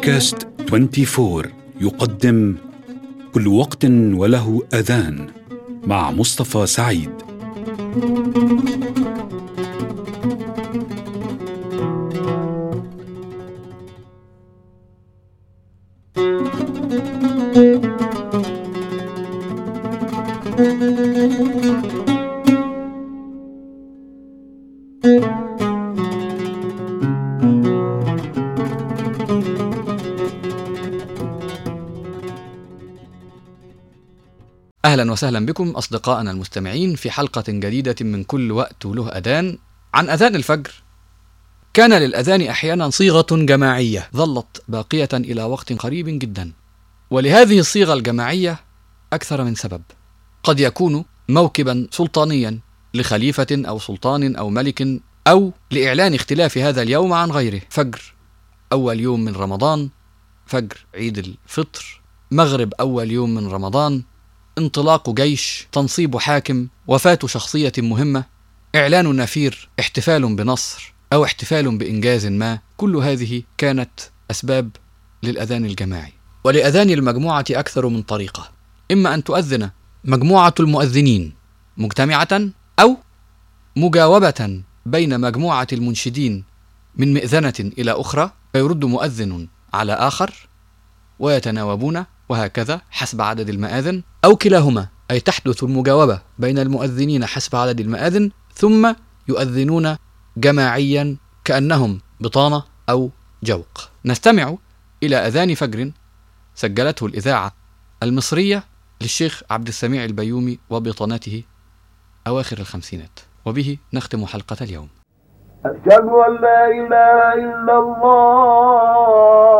بودكاست 24 يقدم كل وقت وله أذان مع مصطفى سعيد. أهلا وسهلا بكم أصدقائنا المستمعين في حلقة جديدة من كل وقت وله أذان. عن أذان الفجر كان للأذان أحيانا صيغة جماعية ظلت باقية إلى وقت قريب جدا. ولهذه الصيغة الجماعية أكثر من سبب. قد يكون موكبا سلطانيا لخليفة أو سلطان أو ملك أو لإعلان اختلاف هذا اليوم عن غيره. فجر أول يوم من رمضان. فجر عيد الفطر. مغرب أول يوم من رمضان. انطلاق جيش تنصيب حاكم وفاة شخصية مهمة إعلان نفير احتفال بنصر أو احتفال بإنجاز ما. كل هذه كانت أسباب للأذان الجماعي. ولأذان المجموعة أكثر من طريقة. إما أن تؤذن مجموعة المؤذنين مجتمعة أو مجاوبة بين مجموعة المنشدين من مئذنة إلى أخرى فيرد مؤذن على آخر ويتناوبون وهكذا حسب عدد المآذن أو كلاهما أي تحدث المجاوبة بين المؤذنين حسب عدد المآذن ثم يؤذنون جماعيا كأنهم بطانة أو جوق. نستمع إلى أذان فجر سجلته الإذاعة المصرية للشيخ عبد السميع البيومي وبطانته أواخر الخمسينات وبه نختم حلقة اليوم. أشهد أن لا إله إلا الله.